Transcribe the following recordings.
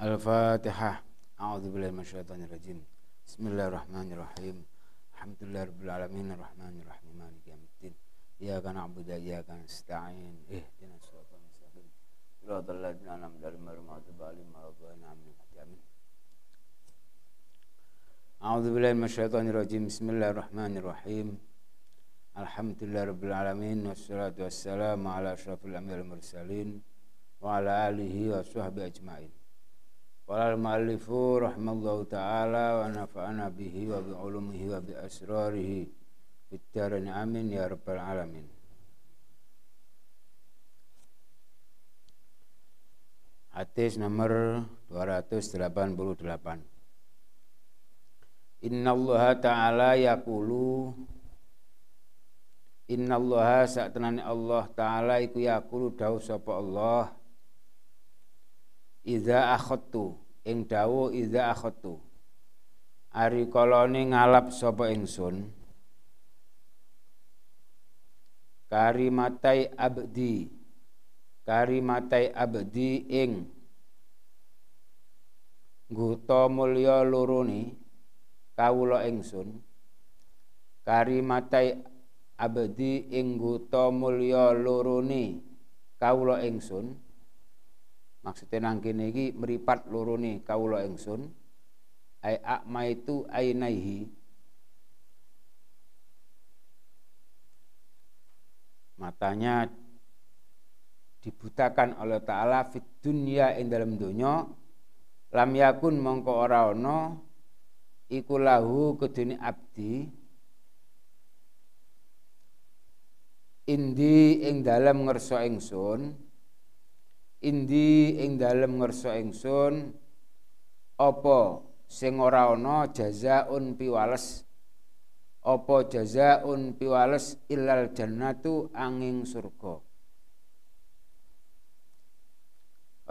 الفاتحة. أعوذ بالله من الشيطان الرجيم. بسم الله الرحمن الرحيم. الحمد لله رب العالمين. الرحمن الرحيم. مالك يوم الدين. إياك نعبد وإياك نستعين. اهدنا الصراط المستقيم. صراط الذين أنعمت عليهم غير المغضوب عليهم ولا الضالين. آمين. أعوذ بالله من الشيطان الرجيم. بسم الله الرحمن الرحيم. الحمد لله رب العالمين. والصلاة والسلام على أشرف الأنبياء والمرسلين وعلى آله وصحبه أجمعين. Qala al-mu'allifu rahimallahu ta'ala wa nafa'ana bihi wa bi ulumihi wa bi asrarihi amin ya rabbal alamin. Hadis nomor 288. Inna Allah Ta'ala yaqulu Inna Allah sa'tenani Allah Ta'ala iku yaqulu dawu sapa Allah Iza akhadtu ing dawuh iza akhadtu. Ari kolone ngalap sapa ingsun? Karimatai abdi. Karimatai abdi ing Guta mulya lorone kawula ingsun. Karimatai abdi ing guta mulya lorone kawula ingsun maksudnya nang kene iki mripat lorone kawula ingsun ai akma itu ainaihi. Matanya dibutakan oleh taala fit dunya ing dalam donya lam yakun mongko ora ana iku lahu kedune abdi indi ing dalam ngerso ingsun indi ing dalem ngersa ingsun apa sing ora ana jazaun piwales? Apa jazaun piwales ilal jannatu angin surga?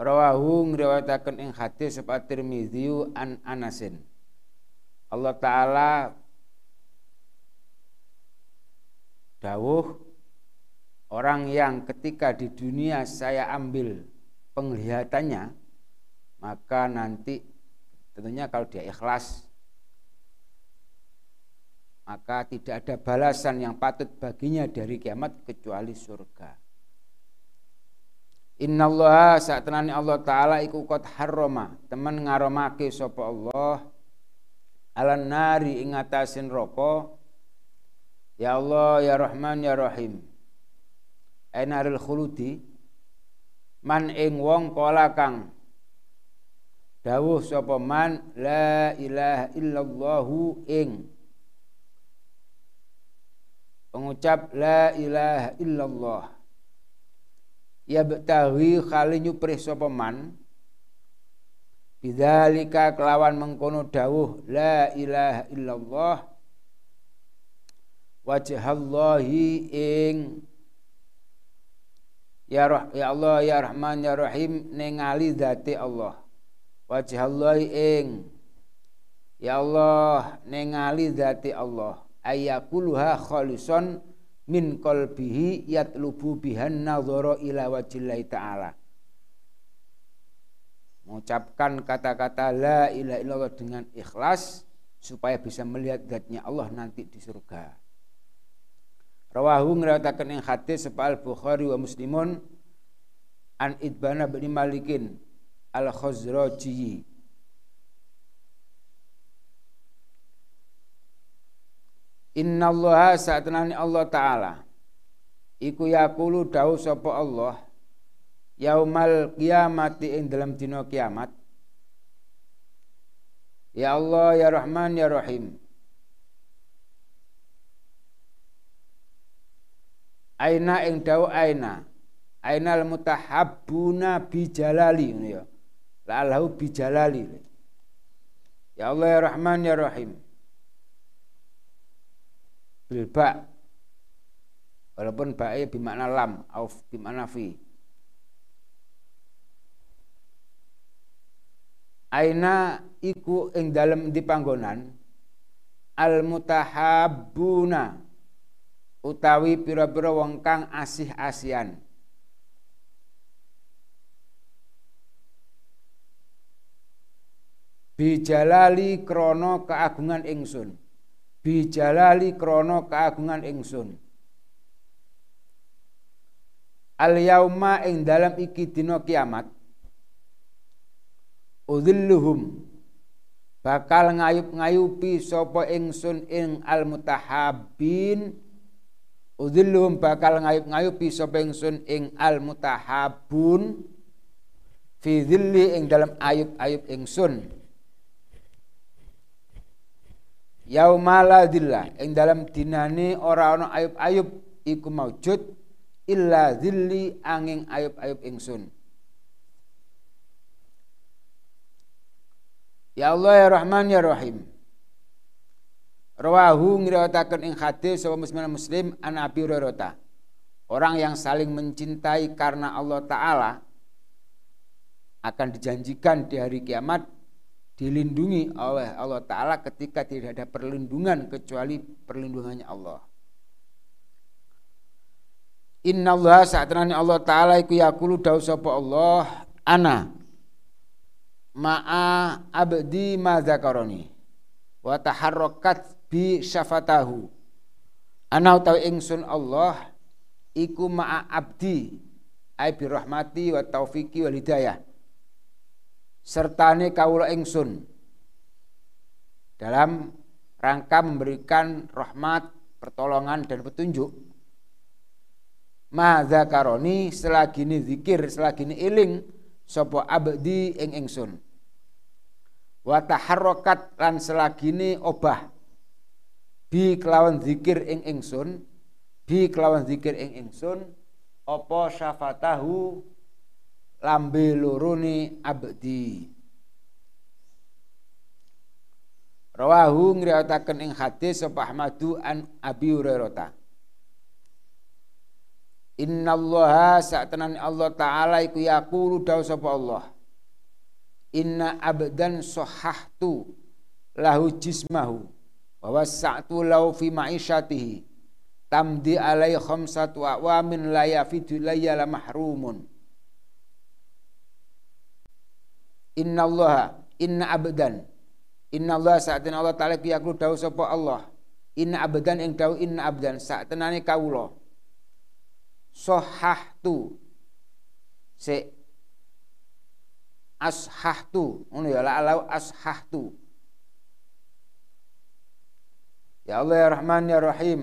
Rawahu ngriwayataken ing hadis sapa Tirmidzi an Anasin. Allah taala dawuh orang yang ketika di dunia saya ambil penglihatannya maka nanti tentunya kalau dia ikhlas maka tidak ada balasan yang patut baginya dari kiamat kecuali surga. Inna Allah saat tenani Allah Ta'ala iku kot harroma teman ngaromake sopo Allah alan nari ingatasin roko Ya Allah ya Rahman ya Rahim Ainaril khuludi man ing wong kala kang dawuh sapa man la ilaha illallahu ing. Pengucap la ilaha illallah. Ya betawi kali nyuprih sapa man bidzalika kelawan mengkono dawuh la ilaha illallah wajhallahi ing Ya Roh, ya Allah ya Rahman ya Rahim ningali zati Allah. Wajah Allah ing Ya Allah ningali zati Allah. Ayakuluha khalison min qalbihi yatlubu bihan nadhara ila wajillahi ta'ala. Mengucapkan kata-kata la ilaha illallah dengan ikhlas supaya bisa melihat zatnya Allah nanti di surga. Rawahu ngriwayataken ing hadis sapa Al-Bukhari wa Muslimun an Idbana bin Malikin Al-Khazraji Inna Allah saatnani Allah Ta'ala Iku yakulu dawu sapa Allah Yaumal kiamati ing dalam dina kiamat Ya Allah ya Rahman ya Rahim aina ing dawu aina. Ainal mutahabbuna bijalali ngono ya. Lalahu bijalali. Ya Allah ya Rahman ya Rahim. Bil ba. Walaupun bae bimakna lam au bimakna fi. Aina iku ing dalem di panggonan? Al mutahabbuna utawi pira-pira wong kang asih-asian bijalali krono keagungan ingsun. Bijalali krono keagungan ingsun. Al yauma ing dalam iki dina kiamat udhilluhum bakal ngayup-ngayupi sapa ingsun ing al mutahabbin udhilluhum bakal ngayup-ngayupi sapa ingsun ing al mutahabbun fi dhilli ing dalam ayub-ayub ingsun yaumala dhillah ing dalam dinane ora ana ayub-ayub iku maujud illa zilli angin ayub-ayub ingsun. Ya Allah ya Rahman ya Rahim. Rawahu ngriwayataken ing hadis sapa muslim muslim an Abi. Orang yang saling mencintai karena Allah taala akan dijanjikan di hari kiamat dilindungi oleh Allah taala ketika tidak ada perlindungan kecuali perlindungannya Allah. Inna Allah saat Allah Ta'ala iku yakulu dawu sapa Allah ana ma'a abdi ma zakaroni wa taharrakat bi syafatahu. Ana utawi ingsun Allah iku ma'a abdi. Ai bi rahmati wa taufiki wal hidayah. Sertane kawula ingsun. Dalam rangka memberikan rahmat, pertolongan dan petunjuk. Ma zakaroni selagi ini zikir selagi ini iling sapa abdi ing ingsun. Wa taharrakat lan selagi ini obah bi kelawan zikir ing ingsun bi kelawan zikir ing ingsun apa syafatahu lambe lorone abdi Rawahu ngriwayataken ing hadis sapa Ahmadu an Abi Hurairah Inna Allah sa'tanan Allah Ta'ala iku yaqulu daw sapa Allah. Inna abdan sahahtu lahu jismahu wa wasa'tu lahu fi ma'isyatihi tamdi alai khamsatu awamin la yafidu layya la mahrumun. Inna Allah inna abdan. Inna Allah sa'tan Allah Ta'ala iku yaqulu daw sapa Allah. Inna abdan ing daw inna abdan. Sa'tanane kawula. Sohahtu. Se ashahtu. Ngono ya la ashahtu ya Allah ya Rahman ya Rahim.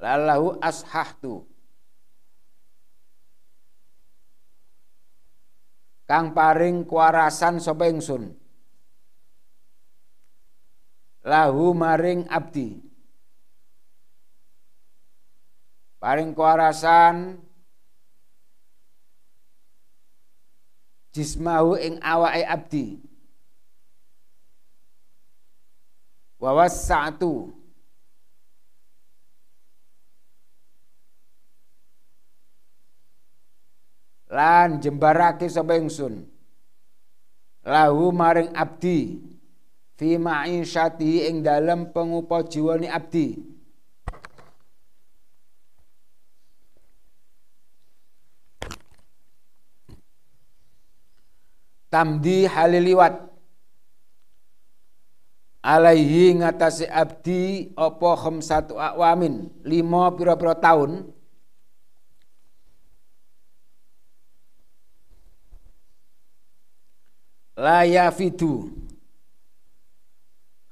Lalahu ashahtu. Kang paring kuarasan sapa ingsun? Lahu maring abdi. Paring kuarasan jismahu ing awake abdi wawas satu lan jembarake sapa ingsun? Lahu maring abdi. Fi ma'isyatihi ing dalem pengupa jiwane abdi. Tamdi haliliwat alaihi ngatasi abdi opo khamsatu awamin lima pira-pira tahun. La yafidu.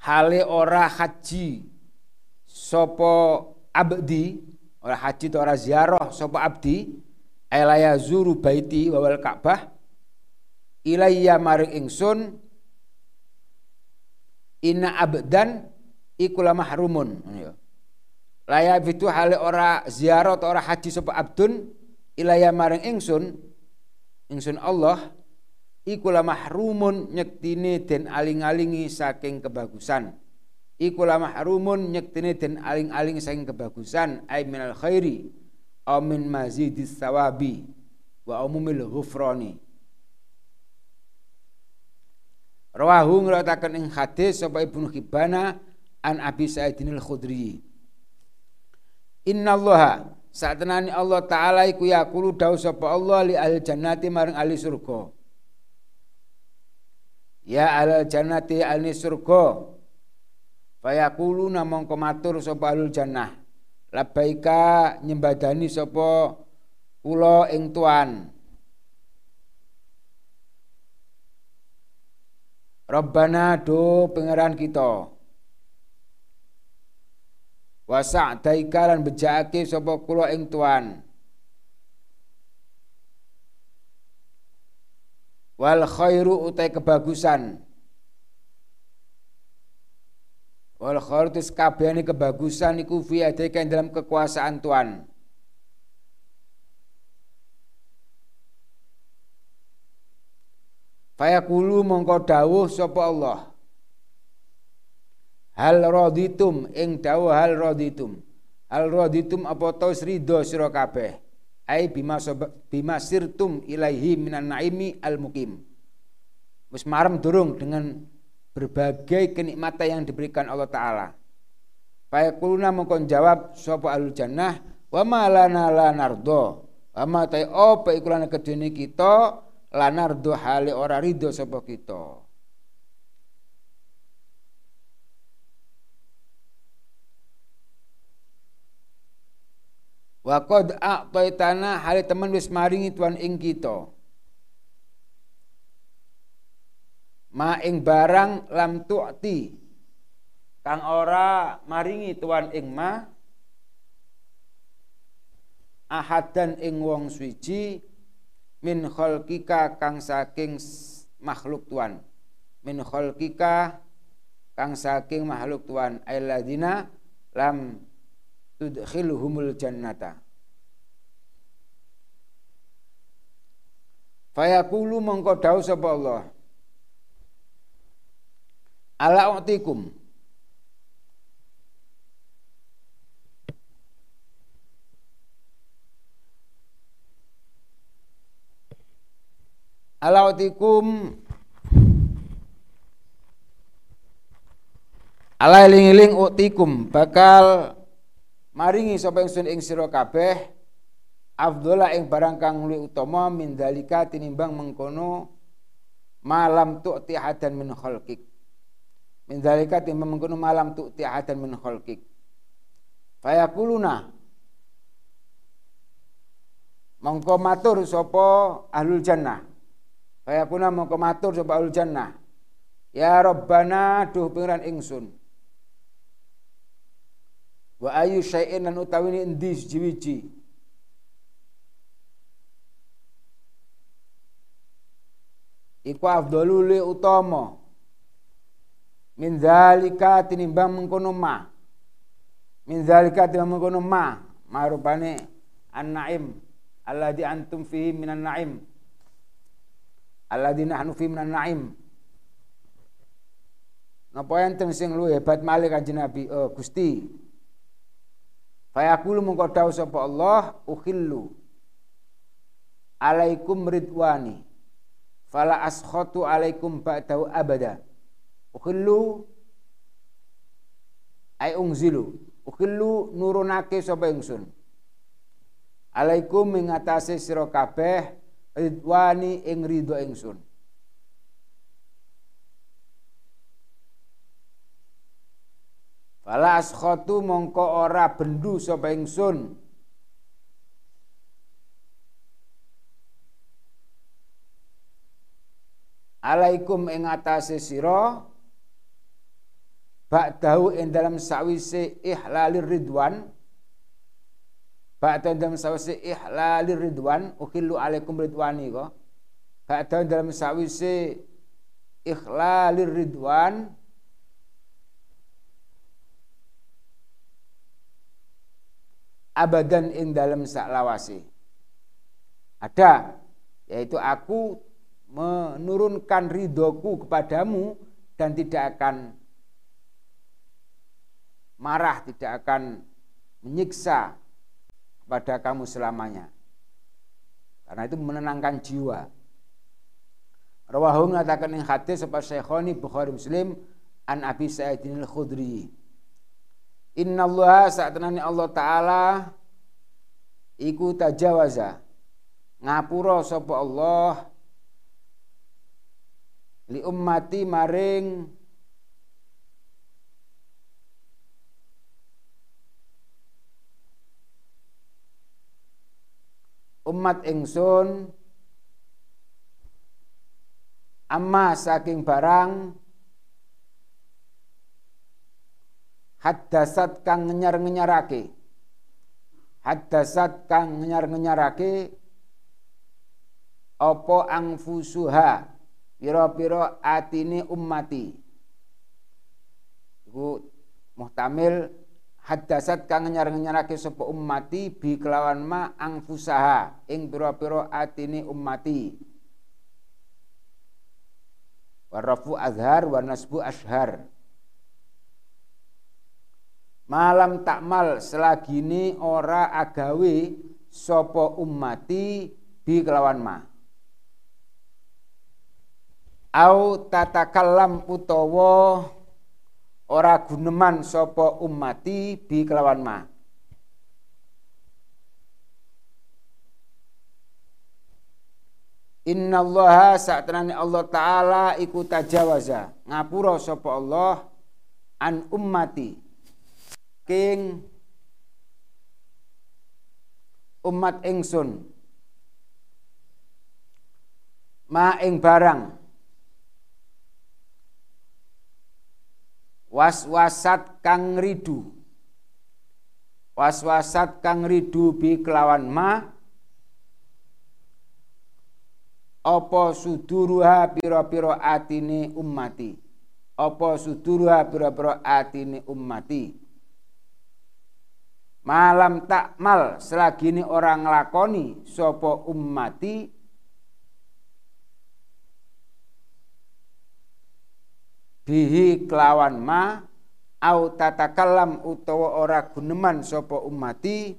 Hale ora haji. Sopo abdi. Ora haji to ora ziarah sopo abdi. Elaya zuru baiti wawal Ka'bah. Ilayya maring ingsun inna abdan iku la mahrumun. Laya itu hale ora ziarah atau ora haji sapa abdun ilayya maring ingsun ingsun Allah iku la mahrumun nyektine den aling-alingi saking kebagusan. Iku la mahrumun nyektine den aling-aling saking kebagusan ay minal khairi amin mazidis sawabi wa umumil ghufrani Rawahu ngratakan ing hadis sapa Ibnu Hibbana an Abi Sa'idin al-Khudri. Inna Allah satenani Allah taala iku yaqulu dawu sapa Allah li al jannati maring ahli surga. ya al jannati alni surga fayaquluna mongko matur sapa alul jannah labbaika nyembadani sapa kula ing tuan Rabbana do pangeran kita. Wasa daika lan bejake sapa kula ing tuan wal khairu utai kebagusan. Wal khairu tis kabehane kebagusan iku fi dalam kekuasaan Tuhan Fayaqulu mongko dawuh sapa Allah. Hal raditum ing dawuh hal raditum. Hal raditum apa to ridho sira kabeh. Ai bima bima sirtum ilaihi minan naimi al mukim. Wis marem durung dengan berbagai kenikmatan yang diberikan Allah taala. Fayaquluna mongko jawab sapa alul jannah wa ma lana la nardo. Wa ma ta apa iku lan kedene kita lanardo hale ora ridho sapa kita. Wa qad a'taitana hale temen wis maringi tuan ing kita. Ma ing barang lam tu'ti. Kang ora maringi tuan ing ma. Ahadan ing wong suci min khalqika kang saking makhluk tuan. Min khalqika kang saking makhluk tuan. Ayyadina lam tudkhilhumul jannata. Fayaqulu mongko dawuh sapa Allah? Ala utikum alautikum ala eling-eling utikum. Bakal maringi sapa ingsun ing sira kabeh. Afdhala ing barang kang luwih utama min dalika tinimbang mengkono malam tu'ti hadan min khalqik. Min dalika tinimbang mengkono malam tu'ti hadan min khalqik. Fayakuluna. Mongko matur sapa ahlul jannah Fayakuna mongko matur sapa ul jannah. Ya Rabbana duh pengiran ingsun. Wa ayu syai'in lan utawi endi jiwiji. Iku afdalu li utama. Min zalika tinimbang mengkono ma. Min zalika tinimbang mengkono ma. Marupane an-naim. Alladhi antum fihi minan naim alladzina nahnu fi minan naim. Napa enten sing luwih hebat malih Kanjeng Nabi? Oh, Gusti. Fayaqulu mengko dawuh sapa Allah ukhillu alaikum ridwani fala askhatu alaikum ba'dahu abada. Ukhillu ay ungzilu. Ukhillu nurunake sapa ingsun? Alaikum mengatasi sira kabeh ridwani ing ridho ingsun. Fala askhatu mongko ora bendu sapa ingsun. Alaikum ing atase sira ba'dahu ing dalam sawise ihlalir ridwan Ba'da dalam sawise ihlalir ridwan ukhillu alaikum ridwani ko. Ba'da dalam sawise ikhlalir ridwan abadan ing dalam saklawasi. Ada yaitu aku menurunkan ridhoku kepadamu dan tidak akan marah, tidak akan menyiksa pada kamu selamanya. Karena itu menenangkan jiwa. Rawahu mengatakan yang hadis sebab Syekhoni Bukhari Muslim an Abi Sa'idin al-Khudri. Inna Allah saat Allah Ta'ala iku tajawaza ngapura sapa Allah li ummati maring umat ingsun amma saking barang haddasat kang ngenyar-ngenyarake. Haddasat kang ngenyar-ngenyarake apa angfusuha? Pira-pira atine ummati. Iku muhtamil haddasat kang ngenyar-ngenyarake sapa ummati bi kelawan ma angfusaha ing pira-pira atine ummati. Warafu azhar wa nasbu ashar malam takmal selagini ora agawe sopo ummati bi kelawan ma. Au tatakallam utawa ora guneman sapa ummati bi kelawan ma. Innallaha sa'tanani Allah taala iku tajawaza ngapura sapa Allah an ummati. King umat ingsun. Ma ing barang was-wasat kang ridu. Was-wasat kang ridu bi kelawan ma. Apa suduruha pira-pira atine ummati? Apa suduruha pira-pira atine ummati? Malam takmal selagi ini orang lakoni sopo ummati bihi kelawan ma au tatakalam utawa ora guneman sopo ummati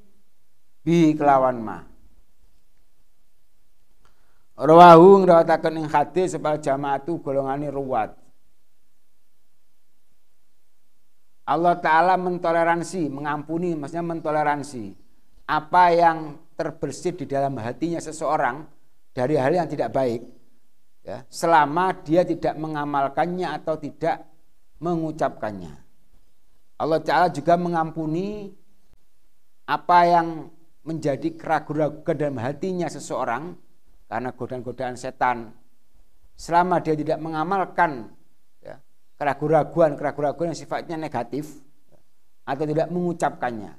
bihi kelawan ma Rawahu ngrawataken ing hadis sepal jamaatu golongane ruwat. Allah Ta'ala mentoleransi, mengampuni, maksudnya mentoleransi apa yang terbersit di dalam hatinya seseorang dari hal yang tidak baik, ya, selama dia tidak mengamalkannya atau tidak mengucapkannya. Allah Ta'ala juga mengampuni apa yang menjadi keraguan-keraguan dalam hatinya seseorang karena godaan-godaan setan. Selama dia tidak mengamalkan ya, keraguan-keraguan keraguan yang sifatnya negatif atau tidak mengucapkannya.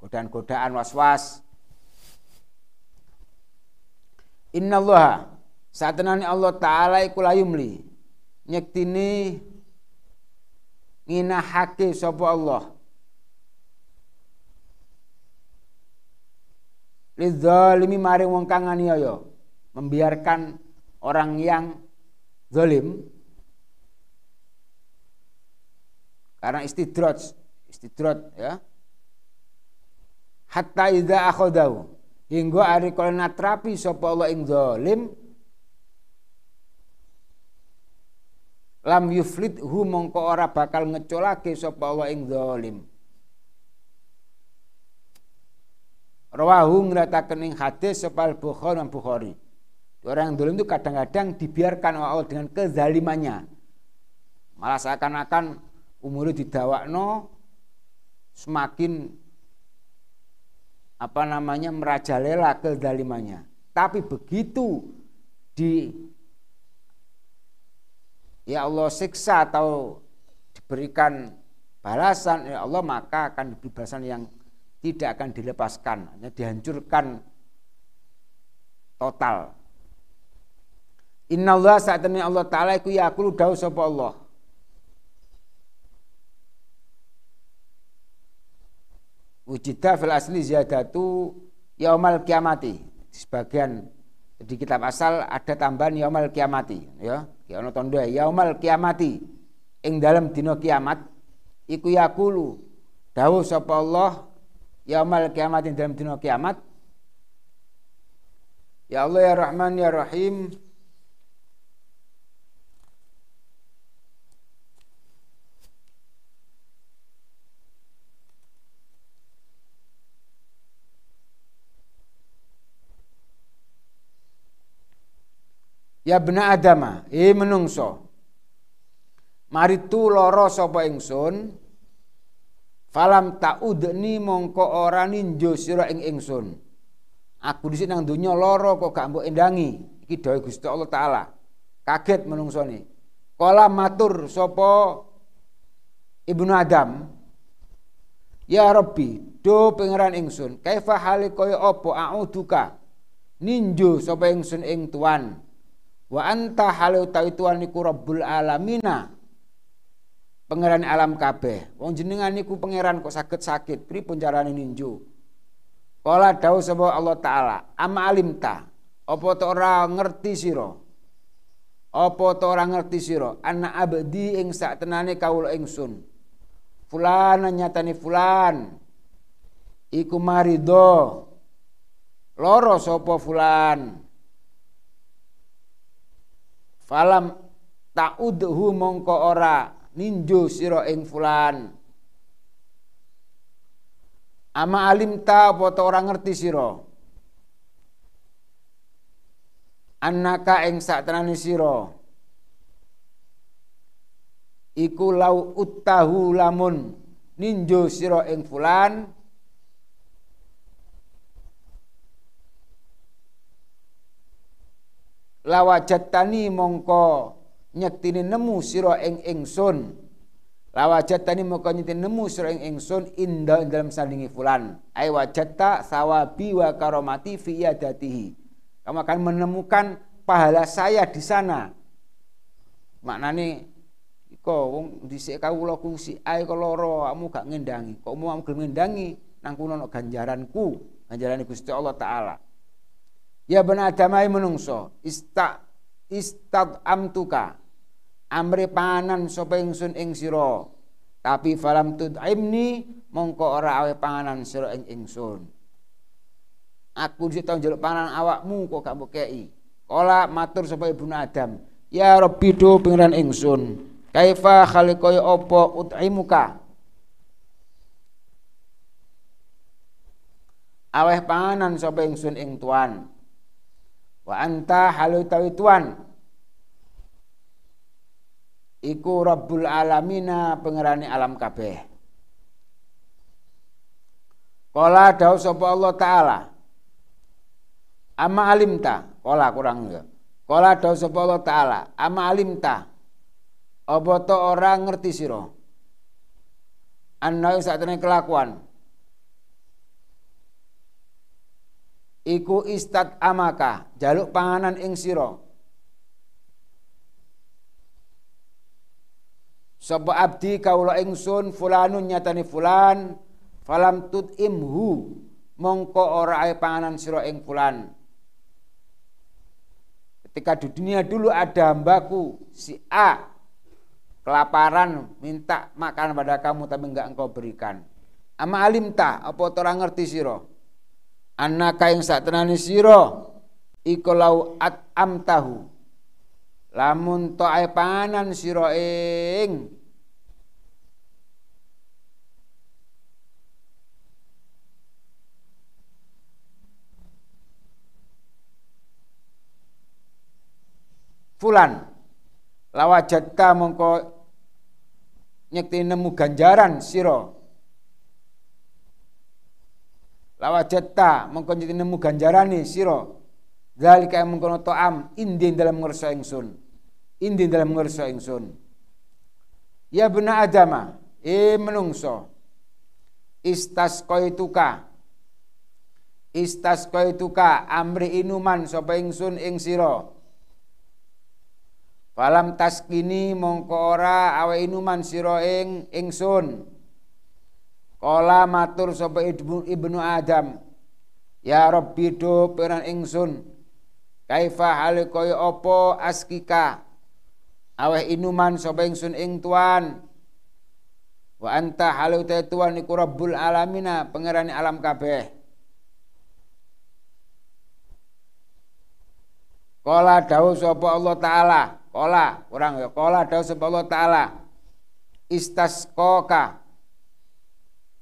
Godaan-godaan was-was. Innallaha saat nani Allah taala iku layumli nyektini nginahake sapa Allah. Lidzalimi maring wong kang aniaya. Membiarkan orang yang zalim. Karena istidroj istidroj ya. Hatta idza akhadahu. Hingga ari kala natrapi sapa Allah ing zalim lam yuflit hu mongko ora bakal ngecolake sapa Allah ing zalim Rawahu ngratakan ing hadis sepal Bukhari dan Bukhari. Orang yang dolim itu kadang-kadang dibiarkan Allah dengan kezalimannya. Malah seakan-akan umurnya didawakno semakin apa namanya merajalela kezalimannya. Tapi begitu di ya Allah siksa atau diberikan balasan ya Allah maka akan diberi balasan yang tidak akan dilepaskan, hanya dihancurkan total. Inna Allah saat ini Allah Ta'ala iku yakulu dawu sapa Allah. Wujida fil asli ziyadatu yaumal kiamati. Sebagian di kitab asal ada tambahan yaumal kiamati. Ya, ya tondo yaumal kiamati. Ing dalam dino kiamat iku yakulu dawu sapa Allah yaumal kiamat dalam dunia kiamat Ya Allah ya Rahman ya Rahim Ya bena adama, e menungso. Mari tu loro sapa ingsun. Falam ta'udni mongko ora ninjo sira ing ingsun. Aku dhisik nang donya loro kok gak mbok endangi. Iki dawuh Gusti Allah taala. Kaget menungsone. Kala matur sapa Ibnu Adam. Ya Rabbi, do pangeran ingsun, kaifa hale kaya apa a'uduka? Ninjo sapa ingsun ing tuan Wa anta halu utawi Tuhan niku Rabbul Alamina. Pangeran alam kabeh. Wong jenengan niku pangeran kok sakit-sakit, pripun carane ninju? Kala dawuh sapa Allah taala, "Ama alimta?" Apa to ora ngerti sira? Apa to ora ngerti sira? Anak abdi ing sak tenane kawula ingsun. Fulan nyatani fulan. Iku marido. Loro sapa fulan falam ta'udhu mongko ora ninjo sira ing fulan. Ama alim ta apa ora ngerti sira? Annaka ing saktenane sira? Iku lau uttahu lamun ninjo sira ing fulan lawajatani mongko nyektini nemu sira ing ingsun. Lawajatani mongko nyektini nemu sira ing ingsun inda dalam sandingi fulan. Ai wajatta sawabi wa karomati fi yadatihi. Kamu akan menemukan pahala saya di sana. Maknane kok wong dhisik kawula ku si ae kok lara kamu gak ngendangi. Kok mau gelem ngendangi? Nang kuno ganjaranku. Ganjaran Gusti Allah taala Ya benar adamai menungso. Ista istad amtuka amri panganan sapa ingsun ing sira. Tapi falam tud'imni mongko ora awe panganan sira ing ingsun. Aku dhisik tau njaluk panganan awakmu kok gak kei. Kala matur sapa ibnu adam ya rabbi do pengiran ingsun. Kaifa khaliqaya apa ut'imuka? Aweh panganan sapa ingsun ing tuan Wa anta halu tawi tuan iku Rabbul Alamina pengerani alam kabeh. Kala dawuh sapa Allah taala. Ama alimta, kala kurang ya. Kala dawuh sapa Allah taala, ama alimta. Apa to ora ngerti sira? Ana sak kelakuan iku istat amaka jaluk panganan ing sira. Sapa abdi kaula ingsun fulanun nyatani fulan falam tut imhu mongko ora ae panganan sira ing fulan. Ketika di dunia dulu ada hambaku si A kelaparan minta makan pada kamu tapi enggak engkau berikan. Ama alimta apa orang ngerti sira annaka ing satenane sira iku lau at amtahu. Lamun to ae panganan sira ing. Fulan lawajatta mongko nyekti nemu ganjaran sira lawajatta mengko nemu ganjarane sira zalika mengkono ta'am indin dalam ngersa ingsun. Indin dalam ngersa ingsun. Ya bena adama e menungso. Istas koituka istas koituka amri inuman sapa ingsun ing sira Falam taskini mongko ora awe inuman sira ing ingsun Kala matur sapa ibnu Adam. Ya Rabbi do peran ingsun. Kaifa hal kaya apa askika? Aweh inuman sapa ingsun ing tuan. Wa anta halu tuan iku Rabbul alamina, pangerane alam kabeh. Kala dawuh sapa Allah taala, kala kurang ya, kala dawuh sapa Allah taala. Istasqaka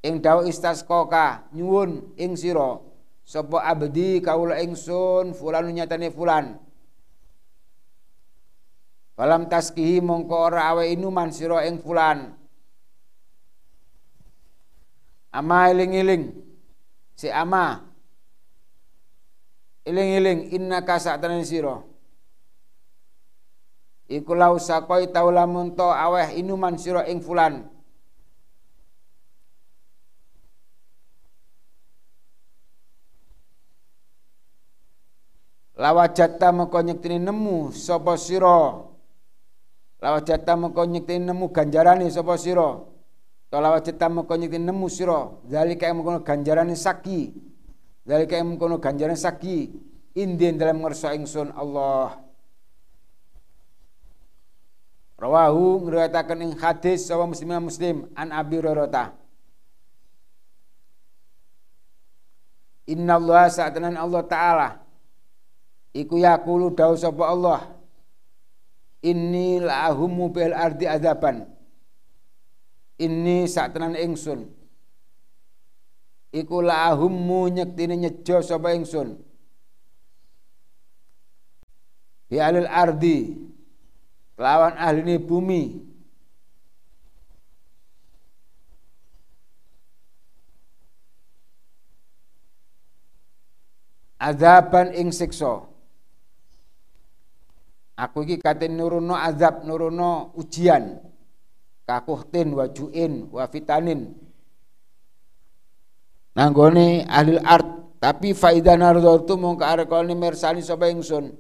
ing dawuh istasqaka nyuwun ing sira sapa abdi kaula ingsun fulan nyatane fulan? Falam taskihi mongko ora awe inuman sira ing fulan. Ama iling-iling. Si ama. Iling-iling innaka sa'tanan sira. Iku lau sakoi tau to aweh inuman sira ing fulan lawajata mengko nyektine nemu sapa sira? Lawajata mengko nemu ganjarane sapa sira? To lawajata mengko nyektine nemu sira? Zalika mengko ganjarane saki. Zalika mengko ganjarane saki. Indien dalam ngerso ingsun Allah. Rawahu ngriwayataken ing hadis sapa muslim muslim an Abi Hurairah. Inna Allah sa'atanan Allah Ta'ala Iku yakulu dawu sapa Allah Inni la'ahumu bil ardi azaban. Inni sa'atanan ingsun. Iku la'ahummu nyektini nyejo sapa ingsun. Bi alil ardi Lawan ahli bumi. Azaban ing siksa Aku iki katen nuruno azab, nuruno ujian. Kakuhtin wa juin wa fitanin. Nanggone ahli art, tapi faidah nardatu mongko arekone mersani sapa ingsun.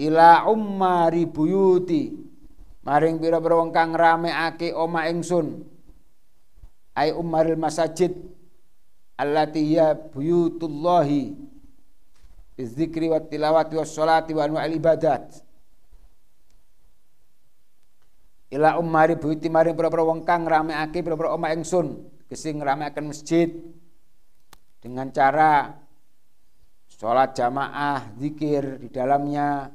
Ila ummari buyuti maring pira-pira wong kang rameake oma ingsun. Ai ummaril masajid allati ya buyutullahi bizikri wa tilawati wa sholati wa anwa'il ibadat. Ila ummari buyuti maring pira-pira wong kang rameake pira-pira omah ingsun gesing rameaken masjid. Dengan cara sholat jamaah zikir di dalamnya.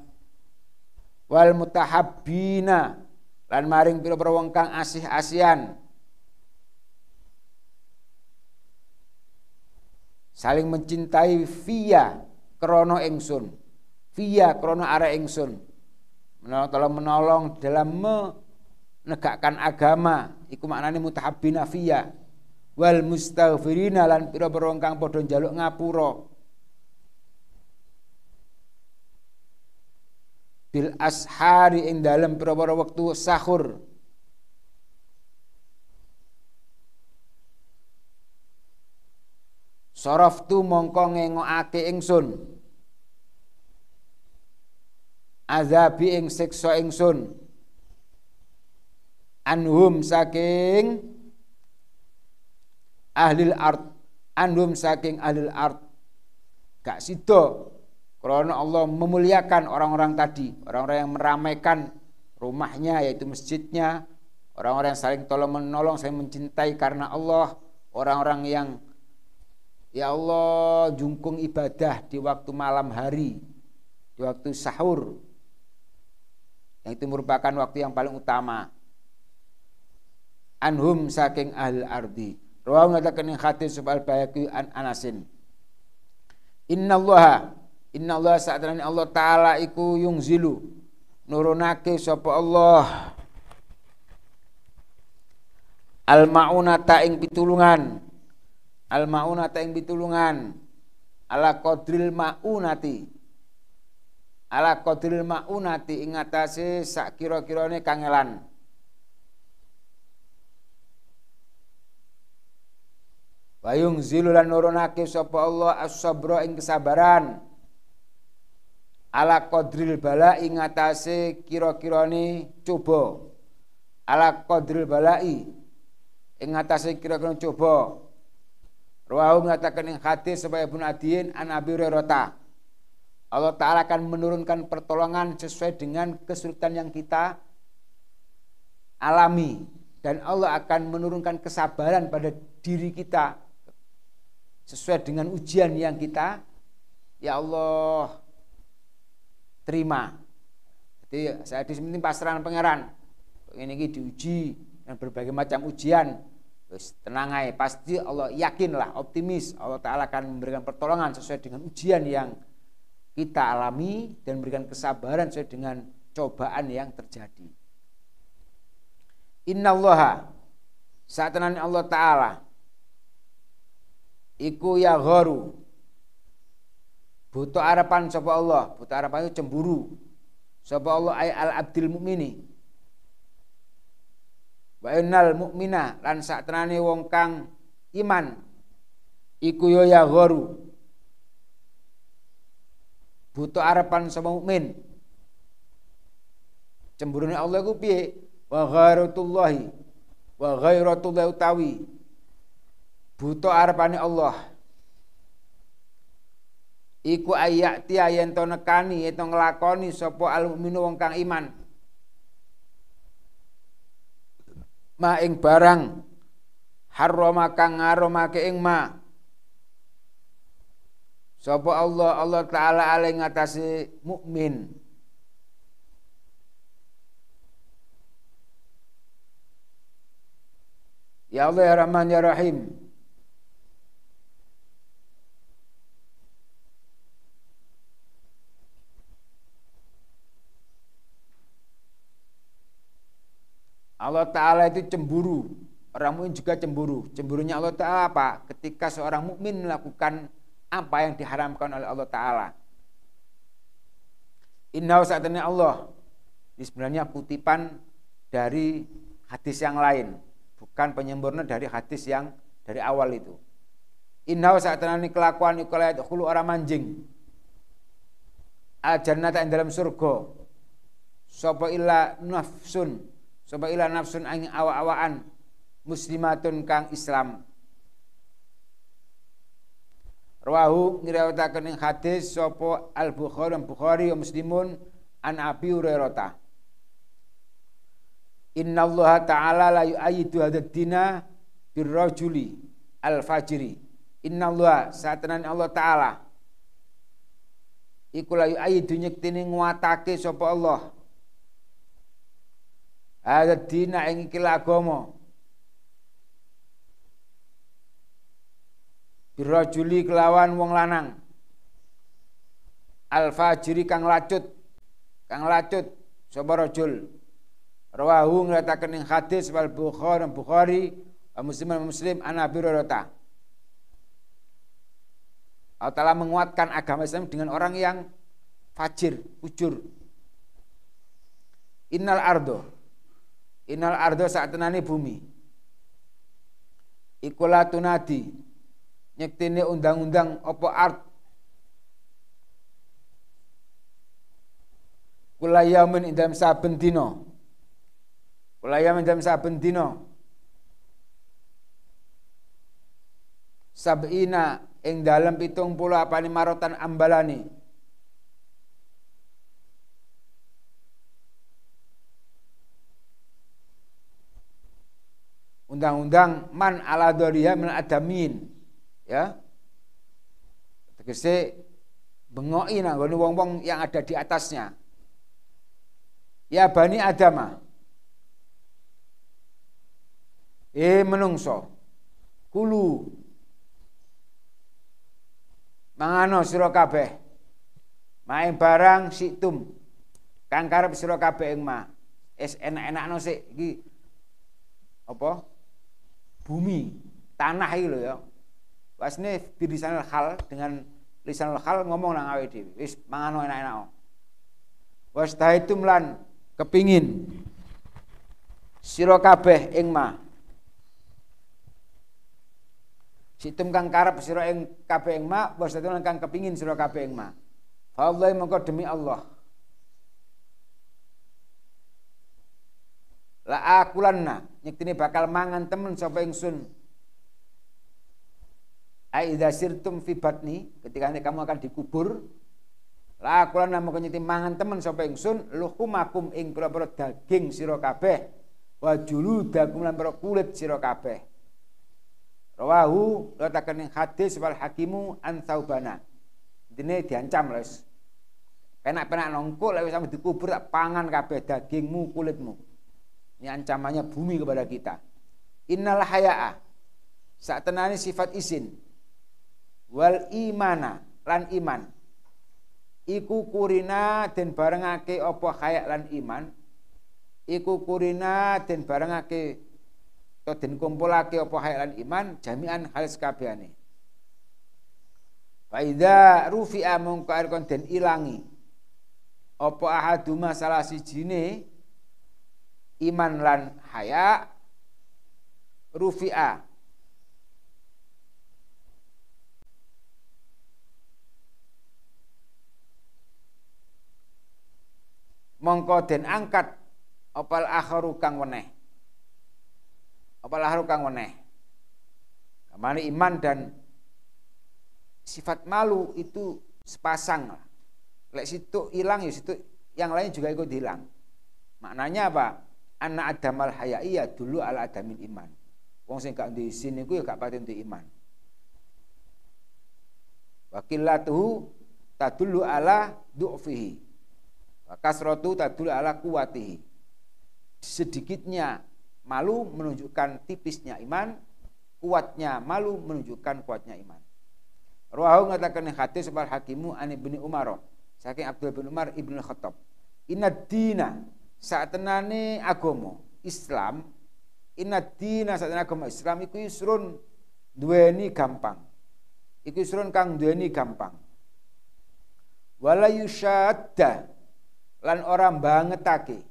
Wal mutahabbina lan maring pira-pira wong kang asih-asian. Saling mencintai via krono ingsun via krono arah ingsun menolong menolong dalam menegakkan agama. Iku maknane mutahabbina via. Wal mustaghfirina lan pira-pira kang padha njaluk ngapura. Bil ashari ing dalem pira-pira wektu sahur. Soroftu mongko ngengokake ingsun azabi ing siksa ingsun. Anhum saking ahlil art anhum saking ahlil art gak sido karena Allah memuliakan orang-orang tadi. Orang-orang yang meramaikan rumahnya yaitu masjidnya. Orang-orang yang saling tolong menolong saling mencintai karena Allah. Orang-orang yang Ya Allah, jungkung ibadah di waktu malam hari, di waktu sahur. Yang itu merupakan waktu yang paling utama. Anhum saking ahli ardi. Rawahu ngatakan yang hadis subal bayaki an anasin. Inna Allah, Inna Allah Ta'ala iku yung zilu. Nurunake sapa Allah. Al-ma'unata ing pitulungan al maunata ing pitulungan ala qadril maunati ala qadril maunati ing atase sak kira-kirane kangelan. Wayung zilulan nurunake sapa Allah as-sabra ing kesabaran. Ala qadril bala ing atase kira-kirane coba. Ala qadril balai ing atase kira-kira coba. Rawahu mengatakan yang hadis sebagai Ibnu Adiyin an Abi Hurairah. Allah Ta'ala akan menurunkan pertolongan sesuai dengan kesulitan yang kita alami. Dan Allah akan menurunkan kesabaran pada diri kita sesuai dengan ujian yang kita ya Allah terima. Jadi saya di sini pasrah pangeran. Ini diuji dengan berbagai macam ujian Terus tenang aja, pasti Allah yakinlah, optimis Allah Ta'ala akan memberikan pertolongan sesuai dengan ujian yang kita alami dan memberikan kesabaran sesuai dengan cobaan yang terjadi. Innallaha saat Allah Ta'ala iku ya gharu butuh harapan sapa Allah butuh harapan itu cemburu sapa Allah ay al abdil mukmini wa innal mukmina lan sak wong kang iman iku yo ya gharu butuh harapan sama mukmin. Cemburune Allah iku piye? Wa ghairatullahi wa ghairatullahi utawi. Butuh harapan Allah. Iku ayati yen to nekani yen to nglakoni sapa al mukminu wong kang iman. Ma ing barang harrama kang ngaromake ing ma Sapa Allah Allah taala ale ngatasi mukmin. Ya Allah ya Rahman ya Rahim. Allah Ta'ala itu cemburu. Orang mukmin juga cemburu. Cemburunya Allah Ta'ala apa? Ketika seorang mukmin melakukan apa yang diharamkan oleh Allah Ta'ala. Inna saatnya Allah. Ini sebenarnya kutipan dari hadis yang lain. Bukan penyempurna dari hadis yang dari awal itu. Inna saatnya ini kelakuan ikulayat hulu orang manjing. Al-jannata yang dalam surga. Sopo illa nafsun. Sopo illa nafsun angin awa-awaan. Muslimatun kang Islam Rawahu ngriwayataken ing hadis sapa Al Bukhari Bukhari wa Muslimun an Abi Hurairah. Inna Allah Ta'ala la yu'ayidu hadad dina birrajuli al-fajri. Inna Allah saatanan Allah Ta'ala iku la yu'ayidu nyektini nguatake sapa Allah. Hadad dina ing iki agama birrajuli kelawan wong lanang al fajiri kang lacut kang lacut sapa rajul rawahu nglataken ing hadis wal bukhari bukhari muslim muslim an abi hurairah Allah Ta'ala menguatkan agama Islam dengan orang yang fajir, ujur. Innal ardo. Innal ardo saat tenani bumi. Ikulah tunadi nyektine undang-undang opo art? Kulayamin ing dalam saben dina. Kulayamin dalam saben dina. Sabina ing dalam pitung puluh apa ni marotan ambalani. Undang-undang man ala doriha min adamin ya. Tegese bengoki nanggone wong-wong yang ada di atasnya. Ya bani adama. Eh menungso. Kulu. Mangano sira kabeh. Main barang situm kang karep sira kabeh ing ma es enak-enakno sik. Iki apa? Bumi. Tanah iki lho ya Wasne di lisanul hal dengan lisanul hal ngomong nang awake dhewe. Wis mangano enak-enak. Was itu lan kepingin sira kabeh ing ma. Situm kang karep sira ing kabeh ing ma, was lan kang kepingin sira kabeh ing ma. Fa Allah mongko demi Allah. La akulanna nyektine bakal mangan temen sapa ingsun Aidza sirtum fi batni, ketika nanti kamu akan dikubur, la kula nama nyiti mangan temen sapa ingsun luhumakum ing pira-pira daging sira kabeh wa juludakum lan kulit sira kabeh. Rawahu latakan ing hadis wal hakimu an saubana. Dene diancam les. Penak-penak nongkol lewat sampai dikubur tak pangan kabeh dagingmu kulitmu. Ini ancamannya bumi kepada kita. Innal haya'a. Saat tenani sifat izin wal imana lan iman. Iku kurina den barengake apa khayak lan iman. Iku kurina den barengake to den kumpulake apa khayak lan iman jami'an halis kabehane Fa idza rufi'a mongko kon den ilangi apa ahaduma salah sijine iman lan haya rufi'a mongko den angkat opal akharu kang weneh. Opal akharu kang weneh. Kamane iman dan sifat malu itu sepasang. Lah lek situ hilang ya situ yang lain juga ikut hilang. Maknanya apa? Anak adamal iya dulu ala adamin iman. Wong sing gak di sini iku ya gak pati untuk iman. Wakilatuhu tadullu ala du'fihi wa kasratu tadullu ala kuwatihi sedikitnya malu menunjukkan tipisnya iman kuatnya malu menunjukkan kuatnya iman Ruahu ngatakan hadis sebal hakimu ani bin Umar saking Abdul bin Umar ibnu Khattab. Inna dina saat tenane agomo Islam inna dina saat tenane agomo Islam iku yusrun duweni gampang. Iku yusrun kang duweni gampang. Wala yusyadda lan orang bangetake.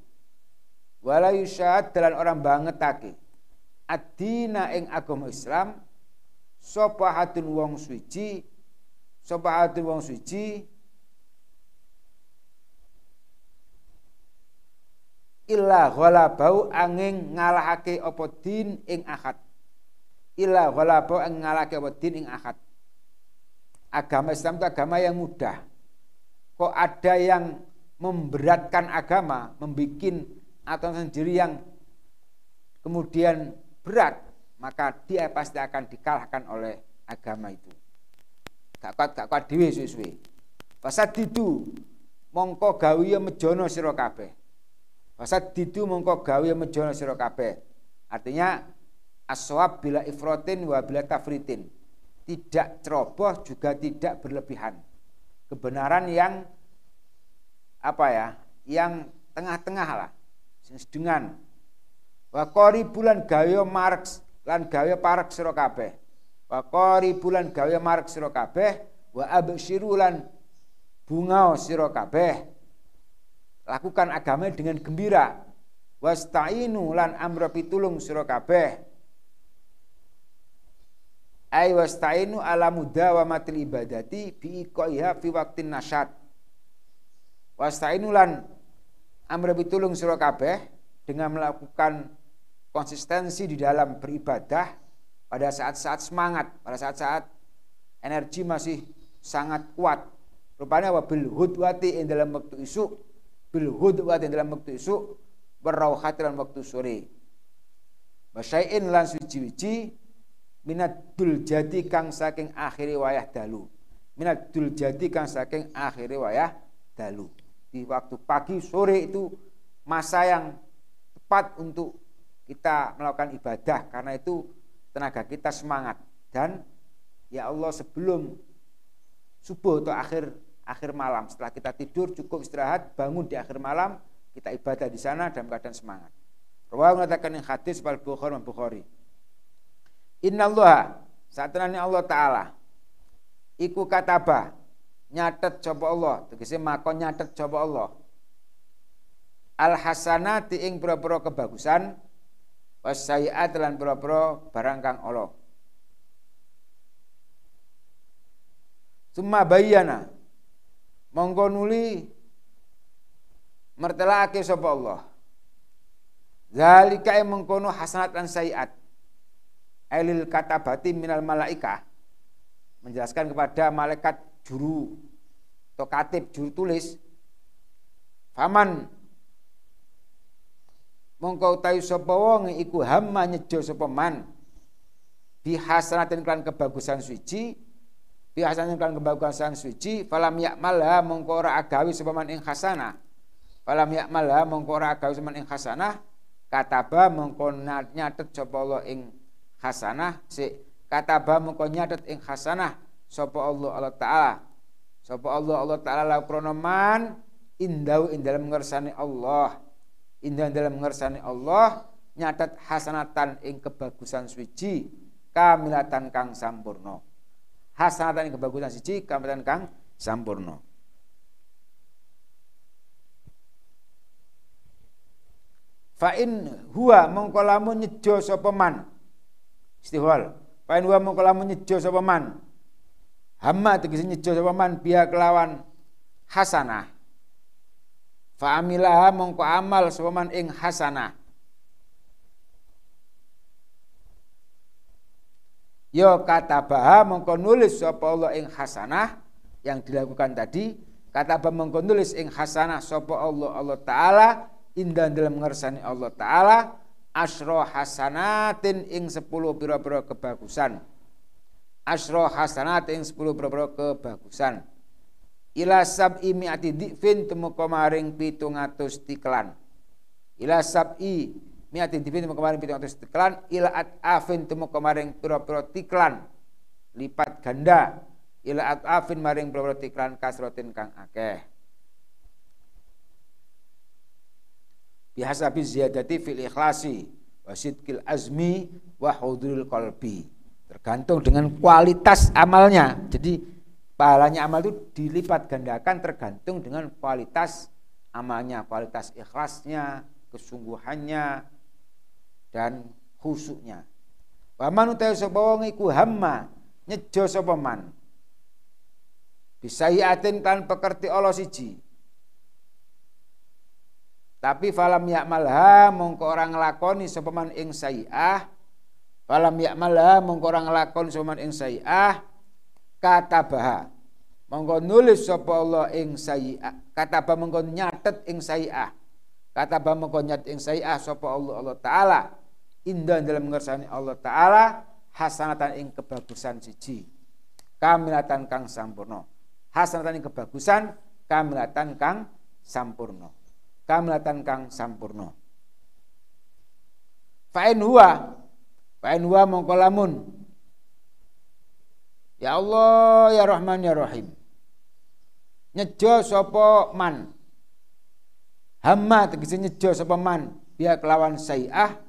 Wala yusyadda lan orang bangetake. Ad-dina ing agama Islam sapa hatun wong suci sapa hatun wong suci illa ghalabau angin ngalahake apa din ing akad illa ghalabau angin ngalahake apa din ing akad agama Islam itu agama yang mudah kok ada yang memberatkan agama membikin atau sendiri yang kemudian berat maka dia pasti akan dikalahkan oleh agama itu gak kuat gak kuat dhewe suwe-suwe itu mongko gawe mejono sira kabeh Fasad didu mongko gawe mejono sira kabeh. Artinya aswab bila ifrotin wa bila tafritin. Tidak ceroboh juga tidak berlebihan. Kebenaran yang apa ya? Yang tengah-tengah lah. Sedengan. Wa bulan gawe marx lan gawe parek sira kabeh. Bulan gawe marx sira kabeh wa absyiru lan bungao sira kabeh lakukan agama dengan gembira wasta'inu lan amra pitulung sira kabeh ay wasta'inu ala mudawamatil ibadati bi iqaiha fi waqtin nasyad wasta'inu lan amra pitulung sira kabeh dengan melakukan konsistensi di dalam beribadah pada saat-saat semangat, pada saat-saat energi masih sangat kuat. Rupanya wabil hudwati in dalam waktu isu bil hudwati dalam waktu isu berrauhat dalam waktu sore. Masyai'in lan suci-wici minat dul jadi kang saking akhiri wayah dalu. Minat dul jadi kang saking akhiri wayah dalu di waktu pagi sore itu masa yang tepat untuk kita melakukan ibadah karena itu tenaga kita semangat dan ya Allah sebelum subuh atau akhir akhir malam. Setelah kita tidur cukup istirahat, bangun di akhir malam, kita ibadah di sana dalam keadaan semangat. Rawahu mengatakan yang hadis wal Bukhari Bukhari. Inna Allah saat Allah Taala iku kataba nyatet coba Allah. Tegese mako nyatet coba Allah. Al hasanati ing pura-pura kebagusan wasayiat lan pura-pura barang kang Allah. Summa bayana monggo nuli mertelake sapa Allah. Zalika mengkono hasanat dan sayiat. Elil katabati minal malaika menjelaskan kepada malaikat juru atau katib juru tulis. Faman. Mongko tayu sapa wong iku hamma nyejo sapa man. Bi hasanatin kelan kebagusan suci. Biasanya kan kebagusan suci. Falam yakmalha mongko ora agawi sepaman ing hasanah falam yakmalha mongko ora agawi sepaman ing hasanah kataba mongko nyatet sapa Allah ing hasanah si kataba mongko nyatet ing hasanah sapa Allah Allah taala. Sapa Allah Allah taala la kronoman. Indau ing dalam ngersani Allah. Indah dalam ngersani Allah nyatat hasanatan ing kebagusan suci kamilatan kang sampurno hasanatan ing kebagusan suci kamilatan kang sampurno fa in huwa mongko lamun nyejo man. Istihwal fa in huwa mongko lamun nyejo man hamma tegese nyejo sapa man biya kelawan hasanah. Fa amilaha mongko amal sapa man ing hasanah. Yo kata baha mongko nulis sapa Allah ing hasanah yang dilakukan tadi. Kata bah mongko nulis ing hasanah sapa Allah Allah taala. Indah dalam ngersani Allah Ta'ala. Asro hasanatin ing sepuluh pira-pira kebagusan asro hasanat ing sepuluh pira-pira kebagusan. Ila sab'i mi'ati dikfin temu kemaring pitung atus tiklan ila sab'i mi'ati dikfin temu kemaring pitung atus tiklan ila at'afin temu kemaring pira-pira tiklan lipat ganda. Ila at'afin maring pira-pira tiklan kasrotin kang akeh. Bihasabi ziyadati fil ikhlasi wasidkil azmi wa huduril qalbi tergantung dengan kualitas amalnya. Jadi pahalanya amal itu dilipat gandakan tergantung dengan kualitas amalnya kualitas ikhlasnya kesungguhannya dan khusuknya Waman utawi sapa wong iku hamma nyejo sapa man? Bisayiatin kan pekerti Allah siji. Tapi falam yakmalha mongko orang nglakoni sapa man ing sayiah. Falam yakmalha mongko orang nglakoni sapa man ing sayiah katabaha. Mongko nulis sapa Allah ing sayiah. Kataba mongko nyatet ing sayiah. Kataba mongko nyatet ing sayiah sapa Allah Allah taala. Indah dalam ngersani Allah taala hasanatan ing kebagusan siji. Kamilatan kang sampurno. Hasanatan ing kebagusan kamilatan kang sampurno kamlatan kang sampurno fa'in huwa fa'in huwa mongko lamun ya Allah ya Rahman ya Rahim. Nyejo sapa man. Hamma tegese nyejo sapa man biya kelawan sayiah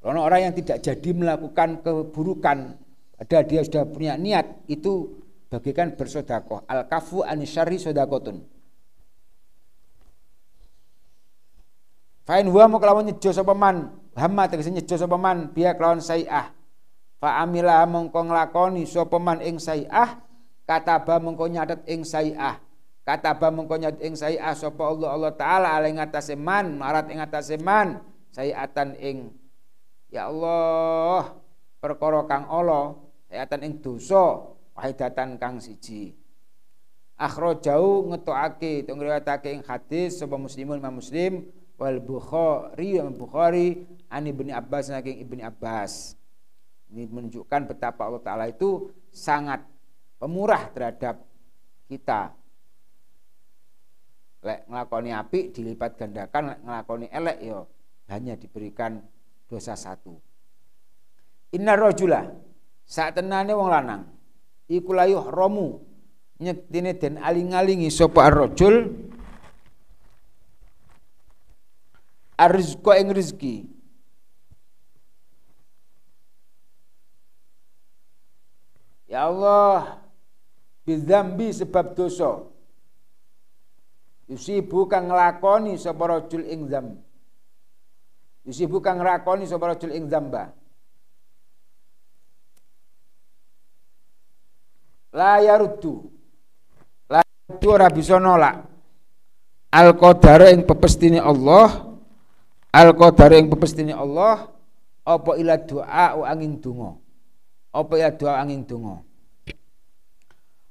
Karena orang yang tidak jadi melakukan keburukan, ada dia sudah punya niat, itu bagikan bersodakoh. Al kafu anisyari sodakotun Fain huwa mau kelawan nyejo sapa man? Hamma tegese nyejo sapa man? Biya kelawan sai'ah fa amila mongko nglakoni sapa man ing sai'ah kataba mongko nyatet ing sai'ah kataba mongko nyatet ing sai'ah sapa Allah Allah taala ala ing atase man marat ing atase man sai'atan ing ya Allah perkara kang Allah sai'atan ing dosa wahidatan kang siji. Akhrajau ngetokake to ngriwayatake ing hadis sapa muslimun Imam Muslim wal Bukhari Imam Bukhari an Ibnu Abbas saking Ibnu Abbas. Ini menunjukkan betapa Allah taala itu sangat pemurah terhadap kita. Lek ngelakoni api dilipat gandakan lek ngelakoni elek yo ya hanya diberikan dosa satu. Inna rojula saat tenane wong lanang iku layuh romu nyektine den aling-alingi sapa ar-rajul arzqa ing rezeki Ya Allah bidzambi sebab dosa. Yusibu kang nglakoni sapa rajul ing dzam yusibu kang nglakoni sapa rajul ing dzamba la yaruddu. La bisa nolak. Al qadar ing pepestine Allah al qadar ing pepestine Allah apa ila doa angin donga apa ila doa angin donga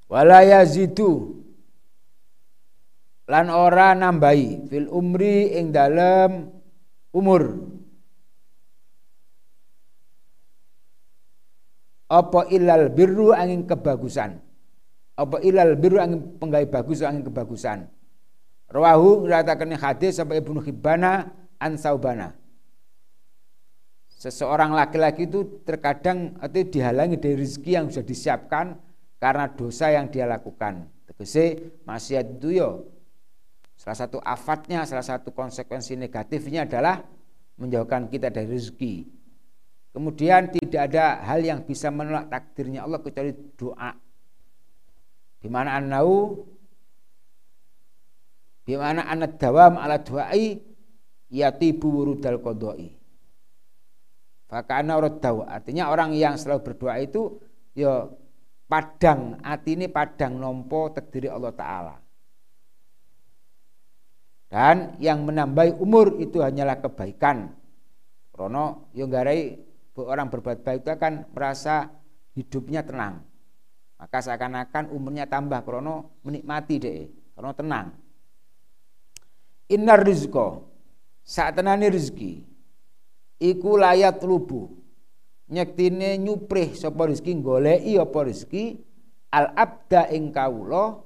wala yazidu. Lan ora nambahi. Fil umri ing dalem umur. Apa ilal birru angin kebagusan? Apa ilal birru angin penggai bagus angin kebagusan? Rawahu ngratakan hadis sampai Ibnu Hibbana an Saubana seseorang laki-laki itu terkadang atau dihalangi dari rezeki yang sudah disiapkan karena dosa yang dia lakukan. Tegese maksiat itu yo salah satu afatnya, salah satu konsekuensi negatifnya adalah menjauhkan kita dari rezeki. Kemudian tidak ada hal yang bisa menolak takdirnya Allah kecuali doa. Di mana anau di mana anak dawam ala duai yatibu wurudal qodoi Fakana roddau. Artinya orang yang selalu berdoa itu ya padang, hati ini padang nompo terdiri Allah Ta'ala. Dan yang menambah umur itu hanyalah kebaikan. Krono yang garai orang berbuat baik itu akan merasa hidupnya tenang. Maka seakan-akan umurnya tambah krono menikmati deh, krono tenang. Innar rizko saat tenani rezeki iku layat lubu nyektine nyuprih sapa rezeki goleki apa rezeki al abda ing kawula.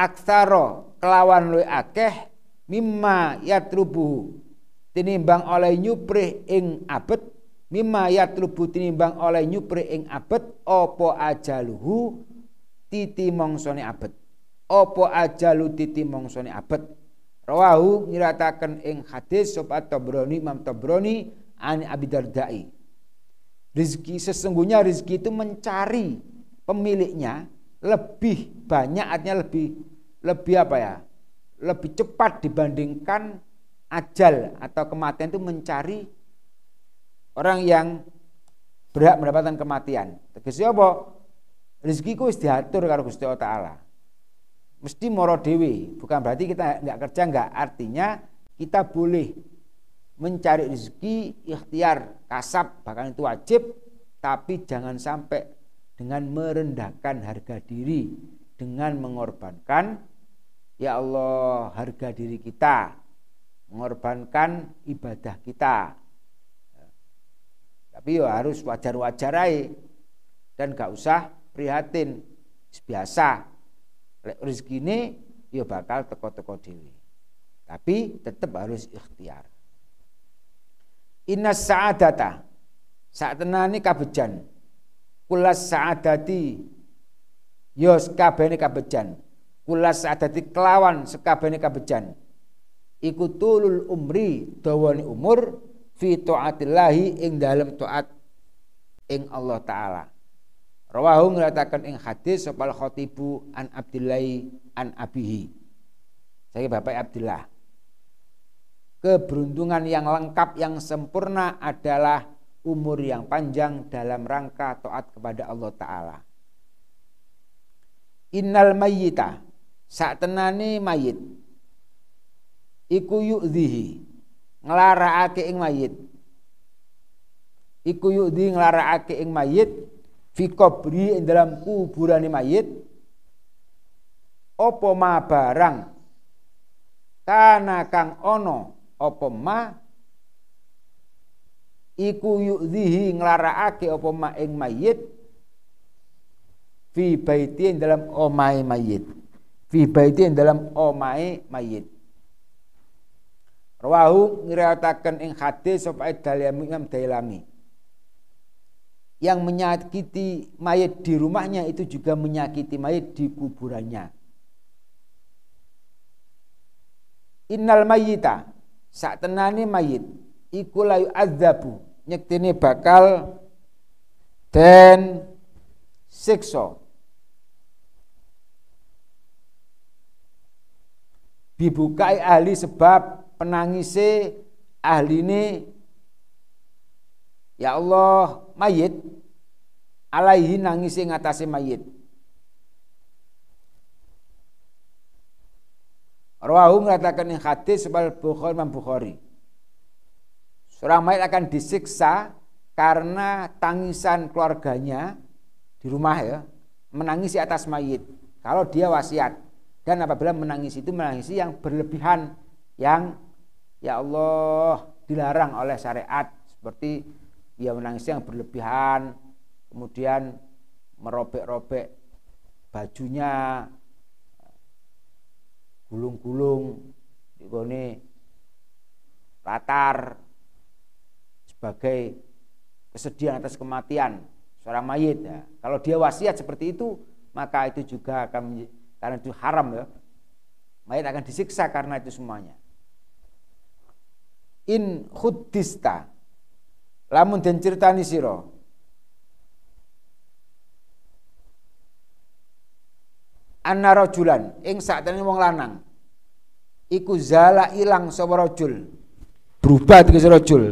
Aksaro kelawan luwih akeh mimma yatrubu tinimbang oleh nyuprih ing abet mimma yatlubu tinimbang oleh nyupri ing abet opo ajaluhu? Titi mongsone abet opo ajalu titi mongsone abet rawahu nyirataken ing hadis sapa Tabrani Imam Tabrani ani Abi Dardai. Rizki sesungguhnya rizki itu mencari pemiliknya lebih banyak artinya lebih lebih apa ya? Lebih cepat dibandingkan ajal atau kematian itu mencari orang yang berhak mendapatkan kematian. Tegesnya apa? Rezekiku wis diatur karo Gusti Allah taala. Mesti moro dewi, bukan berarti kita nggak kerja nggak. Artinya kita boleh mencari rezeki ikhtiar kasab bahkan itu wajib tapi jangan sampai dengan merendahkan harga diri dengan mengorbankan ya Allah harga diri kita mengorbankan ibadah kita tapi ya harus wajar-wajar aja dan gak usah prihatin. Biasa. Rezeki ini ya bakal teko-teko dewi tapi tetap harus ikhtiar. Inna sa'adata. Saat tenani kabejan. Kulas sa'adati. Yos kabene kabejan. Kulas sa'adati kelawan sekabene kabejan. Ikutulul umri dawani umur fi taatillahi ing dalam taat ing Allah taala. Rawahu ngatakan ing hadis sopal khotibu an Abdillahi an abihi. Saya Bapak Abdullah. Keberuntungan yang lengkap yang sempurna adalah umur yang panjang dalam rangka taat kepada Allah taala. Innal mayyita saat tenani mayit iku yu'dhihi nglarakake ing mayit. Iku yudi nglarakake ing mayit fi qabri ing dalam kuburane mayit. Apa ma barang? Kana kang ono apa ma? Iku yu'dhihi nglarakake apa ma ing mayit? Fi baiti dalam omahe mayit. Fi baiti dalam omahe mayit Rawahu ngiriwayataken ing hadis sapa Dailami Imam Dailami. Yang menyakiti mayat di rumahnya itu juga menyakiti mayat di kuburannya. Innal mayyita sak tenane mayit iku layu azabu nyektine bakal den siksa bibukai ahli sebab penangise ahline ya Allah mayit alaihi nangisi ngatasi mayit Rawahu mengatakan yang hadis sebal Bukhari Bukhari. Seorang mayit akan disiksa karena tangisan keluarganya di rumah ya menangisi atas mayit. Kalau dia wasiat dan apabila menangis itu menangisi yang berlebihan yang ya Allah dilarang oleh syariat seperti dia menangis yang berlebihan kemudian merobek-robek bajunya gulung-gulung di latar sebagai kesedihan atas kematian seorang mayit ya. Kalau dia wasiat seperti itu, maka itu juga akan karena itu haram ya. Mayit akan disiksa karena itu semuanya. In khuddista. Lamun den ceritani sira. Anna rajulan ing sakjane wong lanang. Iku zala ilang sapa rajul. Berubah tegese rajul.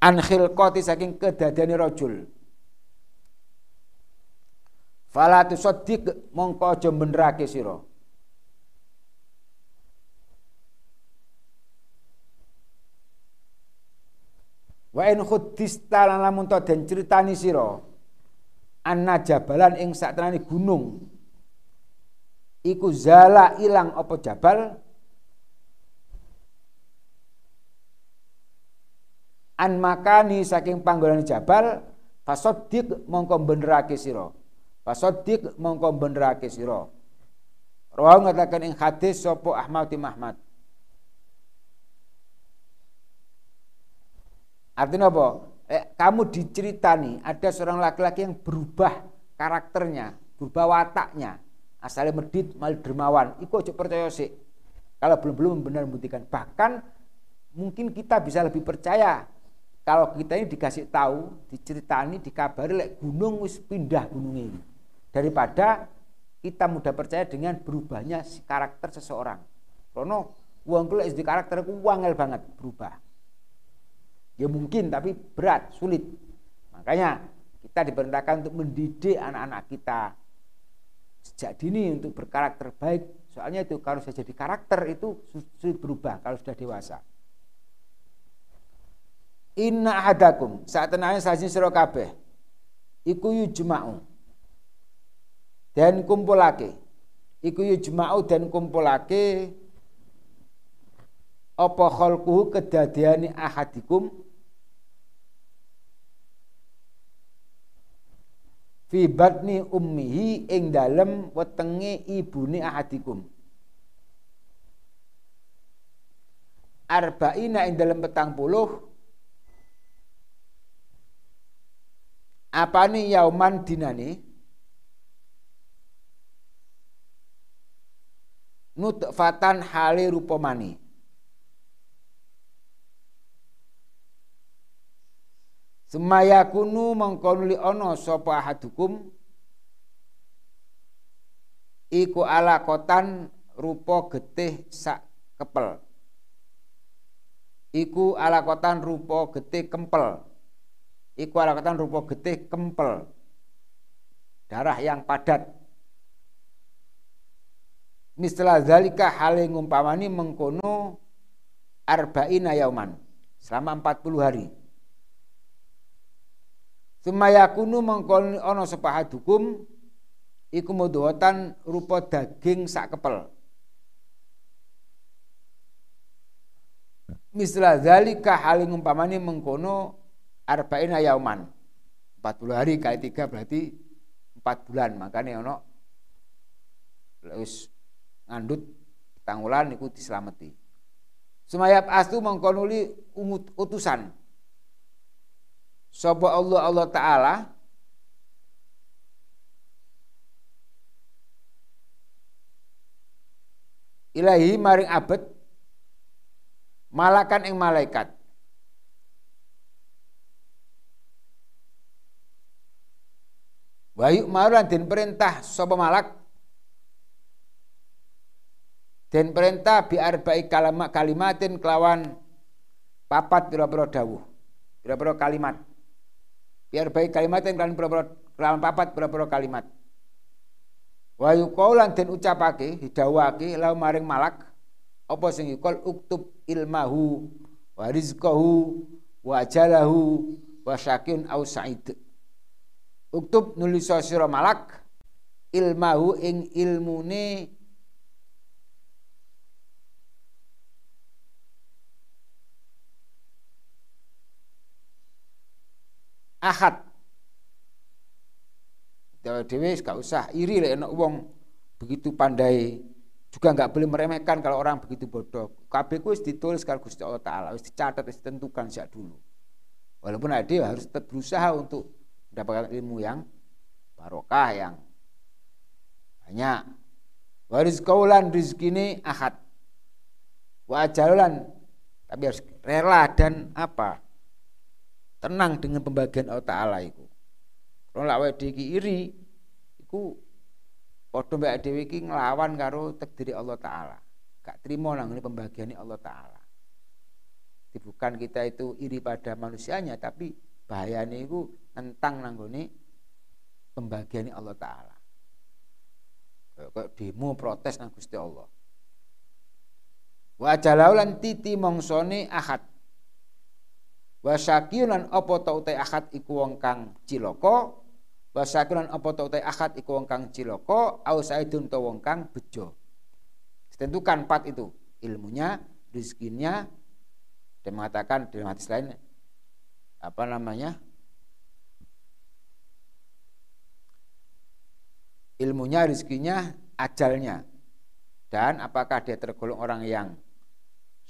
An khilqati saking kedadiane rajul. Fala tusaddiq mongko aja sira Wa in khuddista lan lamun to den critani sira anna jabalan ing saktenane gunung. Iku zala ilang apa jabal? An makani saking panggonan jabal fasoddik mongko benerake sira. Fasoddik mongko benerake sira. Rawu ngatakan ing hadis sapa Ahmad bin Ahmad Artinya apa? Eh, kamu diceritani ada seorang laki-laki yang berubah karakternya, berubah wataknya, asalnya medit mal dermawan. Iku ojo percaya sih kalau belum belum benar membuktikan. Bahkan mungkin kita bisa lebih percaya. Kalau kita ini dikasih tahu diceritani dikabari lek gunung wis pindah gunung ini. Daripada kita mudah percaya dengan berubahnya karakter seseorang. Karena uang kulit di karakter ku banget berubah ya mungkin tapi berat sulit. Makanya kita diperintahkan untuk mendidik anak-anak kita sejak dini untuk berkarakter baik. Soalnya itu kalau sudah jadi karakter itu sulit berubah kalau sudah dewasa. Inna hadakum saat tenangnya saji sira kabeh iku yujma'u dan kumpulake. Iku yujma'u dan kumpulake apa khalquhu kedadiani ahadikum fi batni ummihi ing dalem wetenge ibune ahadikum. Arba'ina ing dalem petang puluh. Apane yauman dinane? Nutfatan hale rupamani Semaya kunu mengkonuli ono sopo ahadukum iku ala kotan rupo getih sak kepel. Iku ala kotan rupo getih kempel. Iku ala kotan rupo getih kempel. Darah yang padat. Mistelah zalika hale ngumpamani mengkono arba'ina yauman. Selama 40 hari. Sumayakunu mengkon ana sepahadukum iku mudhatan rupa daging sak kepel. Misla zalika haling umpamane mengkono arba'ina yauman. 40 hari kali 3 berarti 4 bulan. Makanya ono wis ngandut tangulan iku dislameti. Sumayap astu mengkonuli utusan sapa Allah Allah taala? Ilahi maring abet malakan ing malaikat. Wahyu marulan den perintah sapa malak? Den perintah bi arba'i kalimat kalimatin kelawan papat pira-pira dawuh pira-pira kalimat biar baik kalimat yang kalian kelawan papat berapa kalimat. Wa yuqaulan den ucapake hidawake lau maring malak apa sing yuqal uktub ilmahu wa rizqahu wa ajalahu wa syakun au sa'id. Uktub nulis sira malak ilmahu ing ilmune ahad dewe gak usah iri lek enak wong begitu pandai juga nggak boleh meremehkan kalau orang begitu bodoh. KB ku ditulis kalau Gusti Allah Taala, harus dicatat, harus ditentukan sejak dulu. Walaupun ada harus tetap berusaha untuk mendapatkan ilmu yang barokah yang banyak. Waris kaulan rizki ini ahad. Wajalan tapi harus rela dan apa? Tenang dengan pembagian Allah Taala itu. Kalau lak iri, itu Padha mbak dhewe iki nglawan karo takdir Allah taala. Gak trimo nang pembagian Allah taala. Jadi bukan kita itu iri pada manusianya tapi bahayanya itu tentang nanggone pembagian Allah taala. Kayak demo protes nang Gusti Allah. Wa jalaulan titi mongsone ahad. Wa syakiyunan apa ta utai ahad iku wong kang cilaka Wasakiran apa ta utai akad iku wong kang cilaka au saidun ta wong kang bejo. Ditentukan empat itu ilmunya, rezekinya dan mengatakan dalam hadis lain apa namanya? Ilmunya, rezekinya, ajalnya. Dan apakah dia tergolong orang yang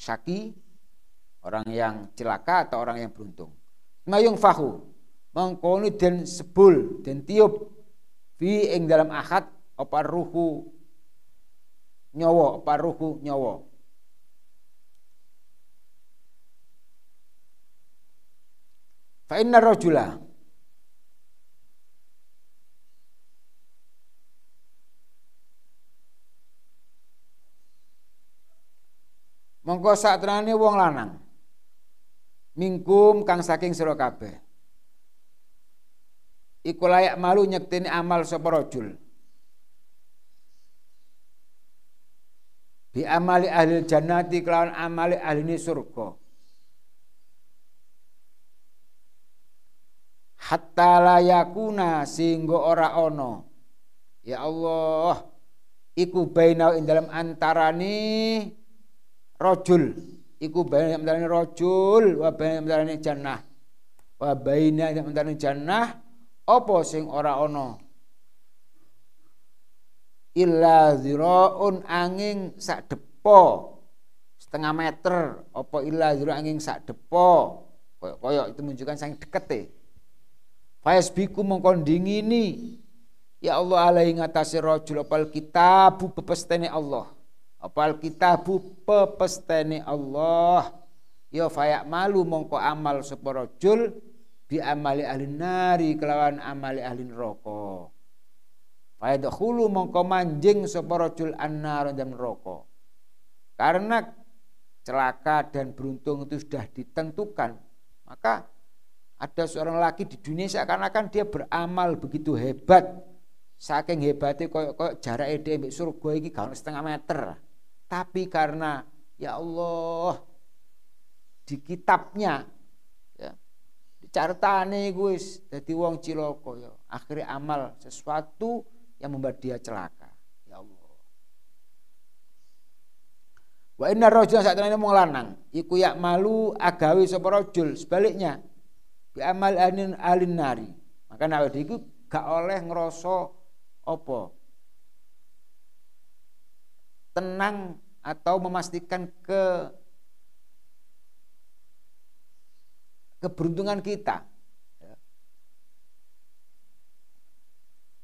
syaki, orang yang celaka atau orang yang beruntung. Mayung fahu mengkoni dan sebul dan tiup. Fi ing dalam akad apa ruhu nyawa apa ruhu nyawa. Fa inna rajula. Mongko wong lanang mingkum kang saking sira kabeh. Iku layak malu nyekteni amal sapa rajul. Bi amali ahli jannati kelawan amali ahli surga. Hatta layakuna sehingga ora ono ya Allah iku bainau ing dalam antarane rajul iku bainau antarane rajul wa bainau antarane jannah. Wa bainau antarane jannah apa sing ora ana? Illa ziraun angin sak depo setengah meter. Apa illa zira angin sak depo koyok itu menunjukkan sangat deket e biku mongkon dingini ya Allah alaihi ngatasi rajul apal kitabu pepestene Allah apal kitabu pepestene Allah ya fayak malu mongko amal sapa rajul bi amali ahli nari kelawan amali ahli neraka Fayadkhulu mongko manjing sapa rajul annar dan neraka. Karena celaka dan beruntung itu sudah ditentukan, maka ada seorang laki di dunia seakan-akan dia beramal begitu hebat. Saking hebatnya koyok koyok jarak dia surga iki gak setengah meter. Tapi karena ya Allah di kitabnya cartane iku wis dadi wong cilaka ya. Akhirnya amal sesuatu yang membuat dia celaka. Ya Allah. Wa inna rajulan saat ini wong lanang iku yak malu agawi sapa rajul sebaliknya bi amal anin alin nari. Maka nek iku gak oleh ngerasa apa tenang atau memastikan ke keberuntungan kita. Ya.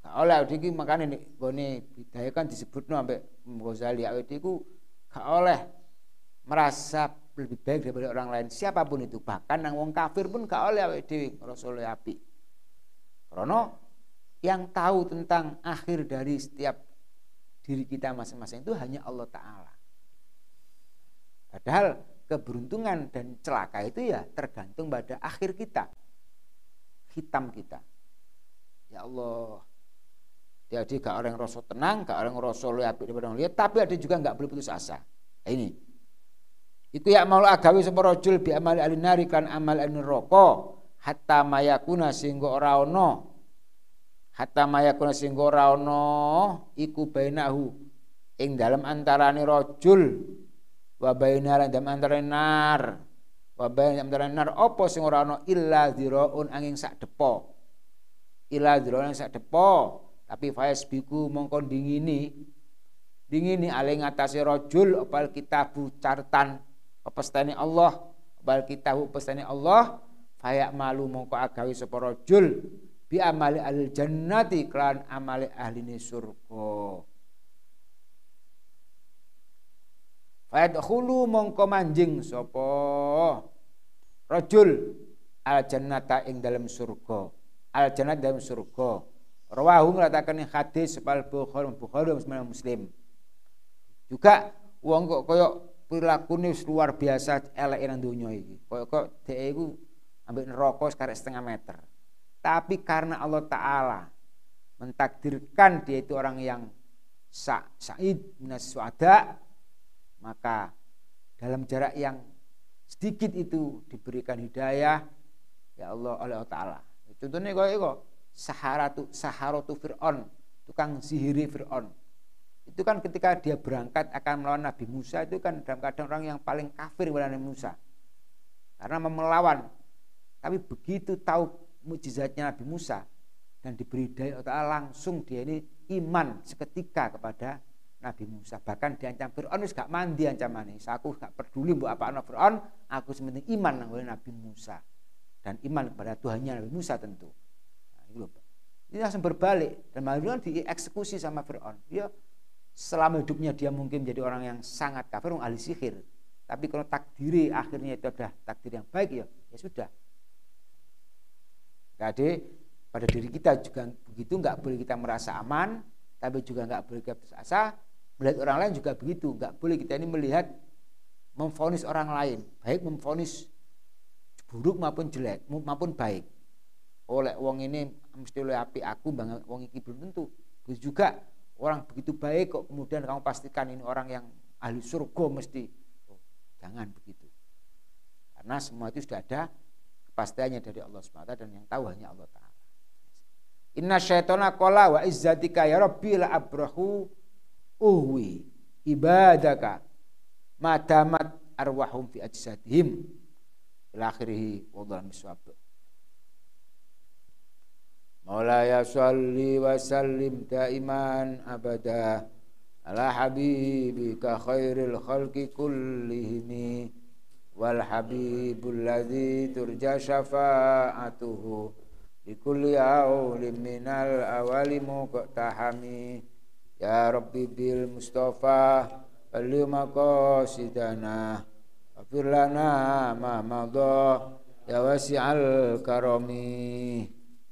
Nah, oleh iki makane nek gone bidaya kan disebutno ambek Ghazali awet iku gak oleh merasa lebih baik daripada orang lain siapa pun itu bahkan nang wong kafir pun gak oleh awet dhewe rasul api karena yang tahu tentang akhir dari setiap diri kita masing-masing itu hanya Allah Ta'ala. Padahal keberuntungan dan celaka itu ya tergantung pada akhir kita hitam kita. Ya Allah jadi gak orang rasa tenang gak orang rasa daripada lihat tapi ada juga nggak boleh putus asa. Nah, ini. Itu ya mau agawi sapa bi amali alinari kan amal alin roko hatta mayakuna sehingga ora ono hatta mayakuna sehingga ora ono iku bainahu. Ing dalam antarane rajul. Wa baina lan dalam antara nar. Wa baina antara nar apa sing ora ana illa angin sak depo. Illa dziraun sak depo. Tapi biku mongko dingini dingini ale ngatasi rojul opal kitabu cartan. Pestani Allah. Opal kitabu pestani Allah. Fayak malu mongko agawi sapa rajul bi amali al jannati klan amali ahli surga Fayadkhulu mongko manjing sapa rajul al jannata ing dalam surga. Al jannat dalam surga. Rawahu nglatakan hadis sepal Bukhari Bukhari Muslim. Juga wong kok koyo perilaku luar biasa elek nang donya iki. Koyo kok dhek iku ambek neraka sekarang setengah meter. Tapi karena Allah Ta'ala mentakdirkan dia itu orang yang sa sa'id minas suada maka dalam jarak yang sedikit itu diberikan hidayah ya Allah oleh Allah Ta'ala. Contohnya kok itu Saharatu Saharatu Fir'aun tukang sihiri Fir'aun. Itu kan ketika dia berangkat akan melawan Nabi Musa itu kan dalam keadaan orang yang paling kafir kepada Nabi Musa. Karena melawan. Tapi begitu tahu mujizatnya Nabi Musa dan diberi daya Allah langsung dia ini iman seketika kepada Nabi Musa. Bahkan diancam Fir'aun wis gak mandi ancamannya. Aku gak peduli buat apa anak Fir'aun aku sementing iman nang Nabi Musa. Dan iman kepada Tuhannya Nabi Musa tentu. Nah, ini, ini langsung berbalik. Dan malah dieksekusi sama Fir'aun. Ya selama hidupnya dia mungkin menjadi orang yang sangat kafir ahli sihir. Tapi kalau takdiri akhirnya itu adalah takdir yang baik ya ya sudah jadi pada diri kita juga begitu nggak boleh kita merasa aman tapi juga nggak boleh kita asa Melihat orang lain juga begitu. Enggak boleh kita ini melihat memfonis orang lain. Baik memfonis buruk maupun jelek maupun baik. Oleh wong ini mesti oleh api aku bang wong ini belum tentu. Begitu juga orang begitu baik kok kemudian kamu pastikan ini orang yang ahli surga mesti. Oh, jangan begitu. Karena semua itu sudah ada kepastiannya dari Allah SWT dan yang tahu hanya Allah Ta'ala. Inna syaitona kola wa izzatika ya rabbi la abrahu uhwi ibadaka madamat arwahum fi ajsadihim. Ila akhirih wallahu miswab Maulaya salli wa sallim daiman abada ala habibika khairil khalqi kullihimi wal habibul ladzi turja syafa'atuhu. Likulli awlim minal awali muqtahami. Ya Rabbi bil Mustafa Bali maqasidana. Afir lana ma madha. Ya wasi'al karami